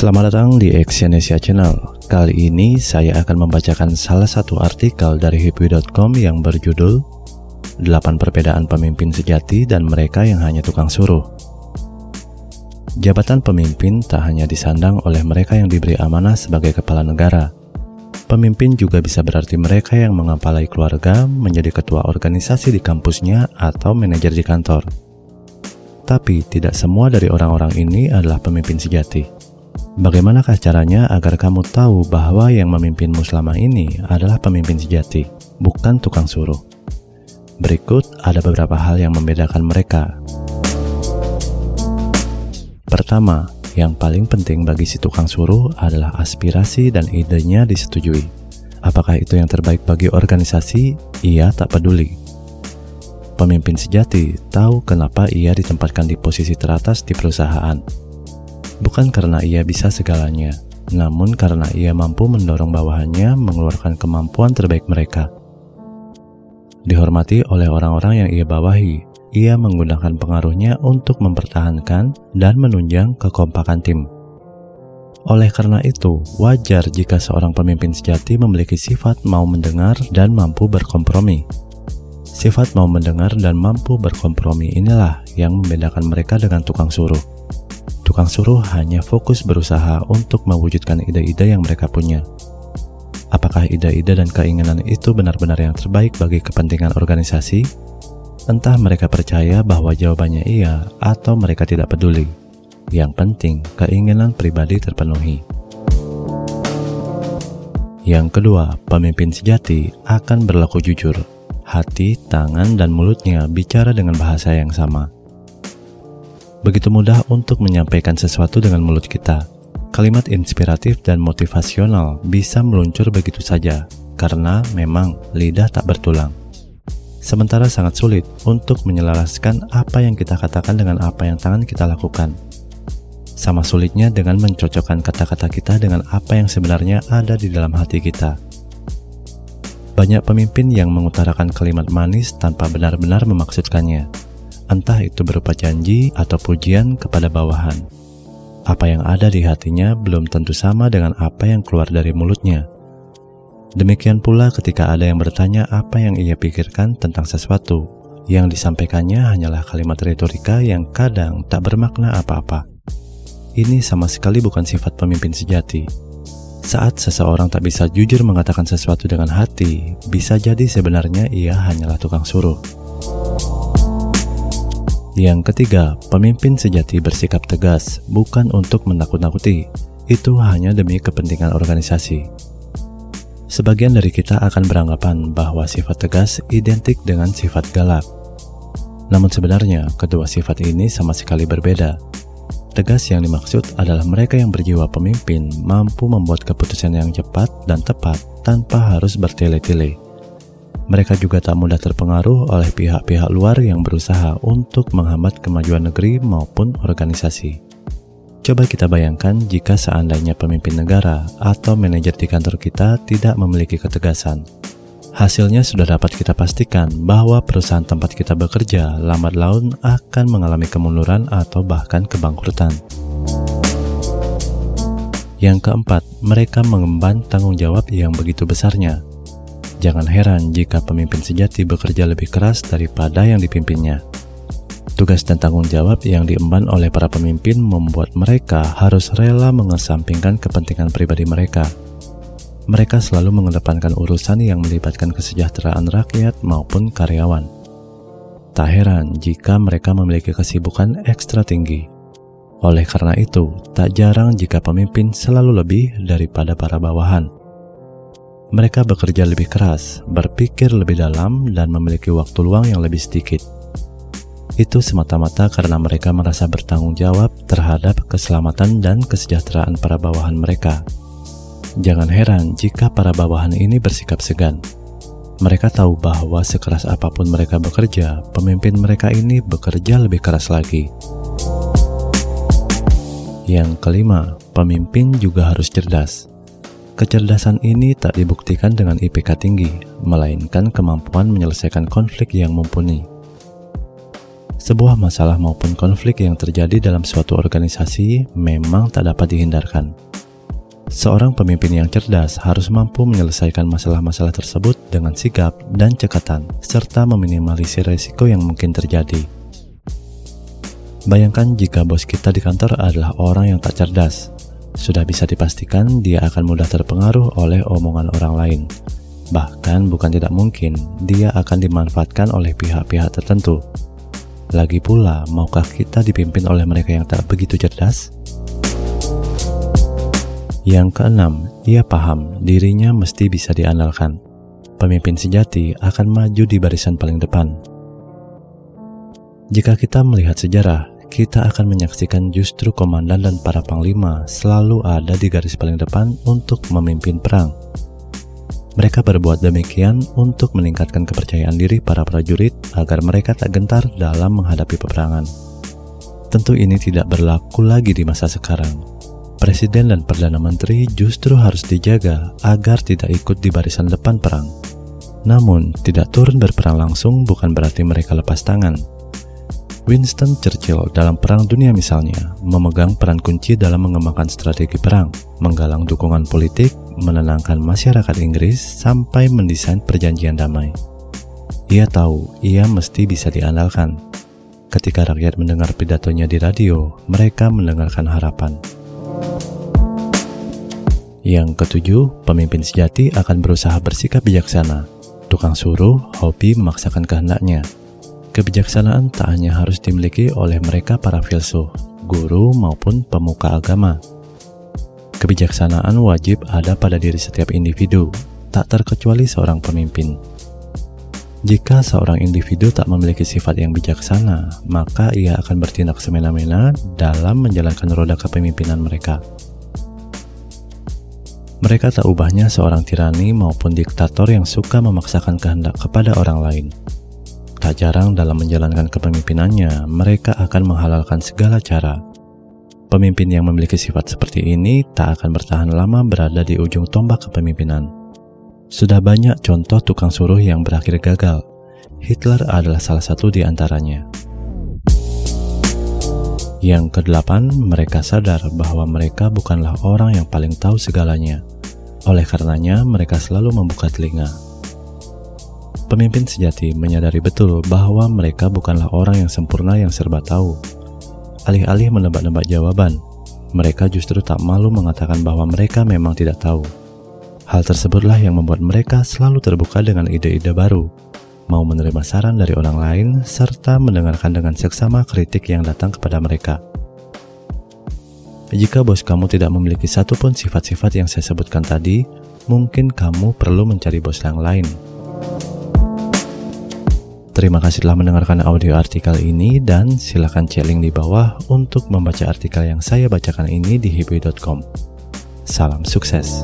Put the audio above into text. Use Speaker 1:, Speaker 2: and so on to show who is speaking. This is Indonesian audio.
Speaker 1: Selamat datang di Exyonesia Channel. Kali ini saya akan membacakan salah satu artikel dari hipwi.com yang berjudul 8 perbedaan pemimpin sejati dan mereka yang hanya tukang suruh. Jabatan pemimpin tak hanya disandang oleh mereka yang diberi amanah sebagai kepala negara. Pemimpin juga bisa berarti mereka yang mengapalai keluarga, menjadi ketua organisasi di kampusnya, atau manajer di kantor. Tapi tidak semua dari orang-orang ini adalah pemimpin sejati. Bagaimanakah caranya agar kamu tahu bahwa yang memimpinmu selama ini adalah pemimpin sejati, bukan tukang suruh? Berikut ada beberapa hal yang membedakan mereka. Pertama, yang paling penting bagi si tukang suruh adalah aspirasi dan idenya disetujui. Apakah itu yang terbaik bagi organisasi? Ia tak peduli. Pemimpin sejati tahu kenapa ia ditempatkan di posisi teratas di perusahaan bukan karena ia bisa segalanya, namun karena ia mampu mendorong bawahannya mengeluarkan kemampuan terbaik mereka. Dihormati oleh orang-orang yang ia bawahi, ia menggunakan pengaruhnya untuk mempertahankan dan menunjang kekompakan tim. Oleh karena itu, wajar jika seorang pemimpin sejati memiliki sifat mau mendengar dan mampu berkompromi. Sifat mau mendengar dan mampu berkompromi inilah yang membedakan mereka dengan tukang suruh tukang suruh hanya fokus berusaha untuk mewujudkan ide-ide yang mereka punya. Apakah ide-ide dan keinginan itu benar-benar yang terbaik bagi kepentingan organisasi? Entah mereka percaya bahwa jawabannya iya atau mereka tidak peduli. Yang penting, keinginan pribadi terpenuhi. Yang kedua, pemimpin sejati akan berlaku jujur. Hati, tangan, dan mulutnya bicara dengan bahasa yang sama Begitu mudah untuk menyampaikan sesuatu dengan mulut kita. Kalimat inspiratif dan motivasional bisa meluncur begitu saja, karena memang lidah tak bertulang. Sementara sangat sulit untuk menyelaraskan apa yang kita katakan dengan apa yang tangan kita lakukan. Sama sulitnya dengan mencocokkan kata-kata kita dengan apa yang sebenarnya ada di dalam hati kita. Banyak pemimpin yang mengutarakan kalimat manis tanpa benar-benar memaksudkannya entah itu berupa janji atau pujian kepada bawahan. Apa yang ada di hatinya belum tentu sama dengan apa yang keluar dari mulutnya. Demikian pula ketika ada yang bertanya apa yang ia pikirkan tentang sesuatu, yang disampaikannya hanyalah kalimat retorika yang kadang tak bermakna apa-apa. Ini sama sekali bukan sifat pemimpin sejati. Saat seseorang tak bisa jujur mengatakan sesuatu dengan hati, bisa jadi sebenarnya ia hanyalah tukang suruh. Yang ketiga, pemimpin sejati bersikap tegas, bukan untuk menakut-nakuti. Itu hanya demi kepentingan organisasi. Sebagian dari kita akan beranggapan bahwa sifat tegas identik dengan sifat galak. Namun sebenarnya, kedua sifat ini sama sekali berbeda. Tegas yang dimaksud adalah mereka yang berjiwa pemimpin mampu membuat keputusan yang cepat dan tepat tanpa harus bertele-tele mereka juga tak mudah terpengaruh oleh pihak-pihak luar yang berusaha untuk menghambat kemajuan negeri maupun organisasi. Coba kita bayangkan jika seandainya pemimpin negara atau manajer di kantor kita tidak memiliki ketegasan. Hasilnya sudah dapat kita pastikan bahwa perusahaan tempat kita bekerja lambat laun akan mengalami kemunduran atau bahkan kebangkrutan. Yang keempat, mereka mengemban tanggung jawab yang begitu besarnya Jangan heran jika pemimpin sejati bekerja lebih keras daripada yang dipimpinnya. Tugas dan tanggung jawab yang diemban oleh para pemimpin membuat mereka harus rela mengesampingkan kepentingan pribadi mereka. Mereka selalu mengedepankan urusan yang melibatkan kesejahteraan rakyat maupun karyawan. Tak heran jika mereka memiliki kesibukan ekstra tinggi. Oleh karena itu, tak jarang jika pemimpin selalu lebih daripada para bawahan. Mereka bekerja lebih keras, berpikir lebih dalam, dan memiliki waktu luang yang lebih sedikit. Itu semata-mata karena mereka merasa bertanggung jawab terhadap keselamatan dan kesejahteraan para bawahan mereka. Jangan heran jika para bawahan ini bersikap segan. Mereka tahu bahwa sekeras apa pun mereka bekerja, pemimpin mereka ini bekerja lebih keras lagi. Yang kelima, pemimpin juga harus cerdas. Kecerdasan ini tak dibuktikan dengan IPK tinggi, melainkan kemampuan menyelesaikan konflik yang mumpuni. Sebuah masalah maupun konflik yang terjadi dalam suatu organisasi memang tak dapat dihindarkan. Seorang pemimpin yang cerdas harus mampu menyelesaikan masalah-masalah tersebut dengan sigap dan cekatan, serta meminimalisir resiko yang mungkin terjadi. Bayangkan jika bos kita di kantor adalah orang yang tak cerdas. Sudah bisa dipastikan dia akan mudah terpengaruh oleh omongan orang lain. Bahkan bukan tidak mungkin dia akan dimanfaatkan oleh pihak-pihak tertentu. Lagi pula, maukah kita dipimpin oleh mereka yang tak begitu cerdas? Yang keenam, ia paham dirinya mesti bisa diandalkan. Pemimpin sejati akan maju di barisan paling depan. Jika kita melihat sejarah, kita akan menyaksikan justru komandan dan para panglima selalu ada di garis paling depan untuk memimpin perang. Mereka berbuat demikian untuk meningkatkan kepercayaan diri para prajurit agar mereka tak gentar dalam menghadapi peperangan. Tentu ini tidak berlaku lagi di masa sekarang, Presiden dan Perdana Menteri justru harus dijaga agar tidak ikut di barisan depan perang. Namun, tidak turun berperang langsung bukan berarti mereka lepas tangan. Winston Churchill dalam Perang Dunia misalnya memegang peran kunci dalam mengembangkan strategi perang, menggalang dukungan politik, menenangkan masyarakat Inggris, sampai mendesain perjanjian damai. Ia tahu ia mesti bisa diandalkan. Ketika rakyat mendengar pidatonya di radio, mereka mendengarkan harapan. Yang ketujuh, pemimpin sejati akan berusaha bersikap bijaksana. Tukang suruh, hobi memaksakan kehendaknya. Kebijaksanaan tak hanya harus dimiliki oleh mereka para filsuf, guru maupun pemuka agama. Kebijaksanaan wajib ada pada diri setiap individu, tak terkecuali seorang pemimpin. Jika seorang individu tak memiliki sifat yang bijaksana, maka ia akan bertindak semena-mena dalam menjalankan roda kepemimpinan mereka. Mereka tak ubahnya seorang tirani maupun diktator yang suka memaksakan kehendak kepada orang lain. Tak jarang dalam menjalankan kepemimpinannya, mereka akan menghalalkan segala cara. Pemimpin yang memiliki sifat seperti ini tak akan bertahan lama berada di ujung tombak kepemimpinan. Sudah banyak contoh tukang suruh yang berakhir gagal. Hitler adalah salah satu di antaranya. Yang kedelapan, mereka sadar bahwa mereka bukanlah orang yang paling tahu segalanya. Oleh karenanya, mereka selalu membuka telinga. Pemimpin sejati menyadari betul bahwa mereka bukanlah orang yang sempurna yang serba tahu. Alih-alih menebak-nebak jawaban, mereka justru tak malu mengatakan bahwa mereka memang tidak tahu. Hal tersebutlah yang membuat mereka selalu terbuka dengan ide-ide baru, mau menerima saran dari orang lain, serta mendengarkan dengan seksama kritik yang datang kepada mereka. Jika bos kamu tidak memiliki satupun sifat-sifat yang saya sebutkan tadi, mungkin kamu perlu mencari bos yang lain. Terima kasih telah mendengarkan audio artikel ini dan silakan cek link di bawah untuk membaca artikel yang saya bacakan ini di hibui.com. Salam sukses.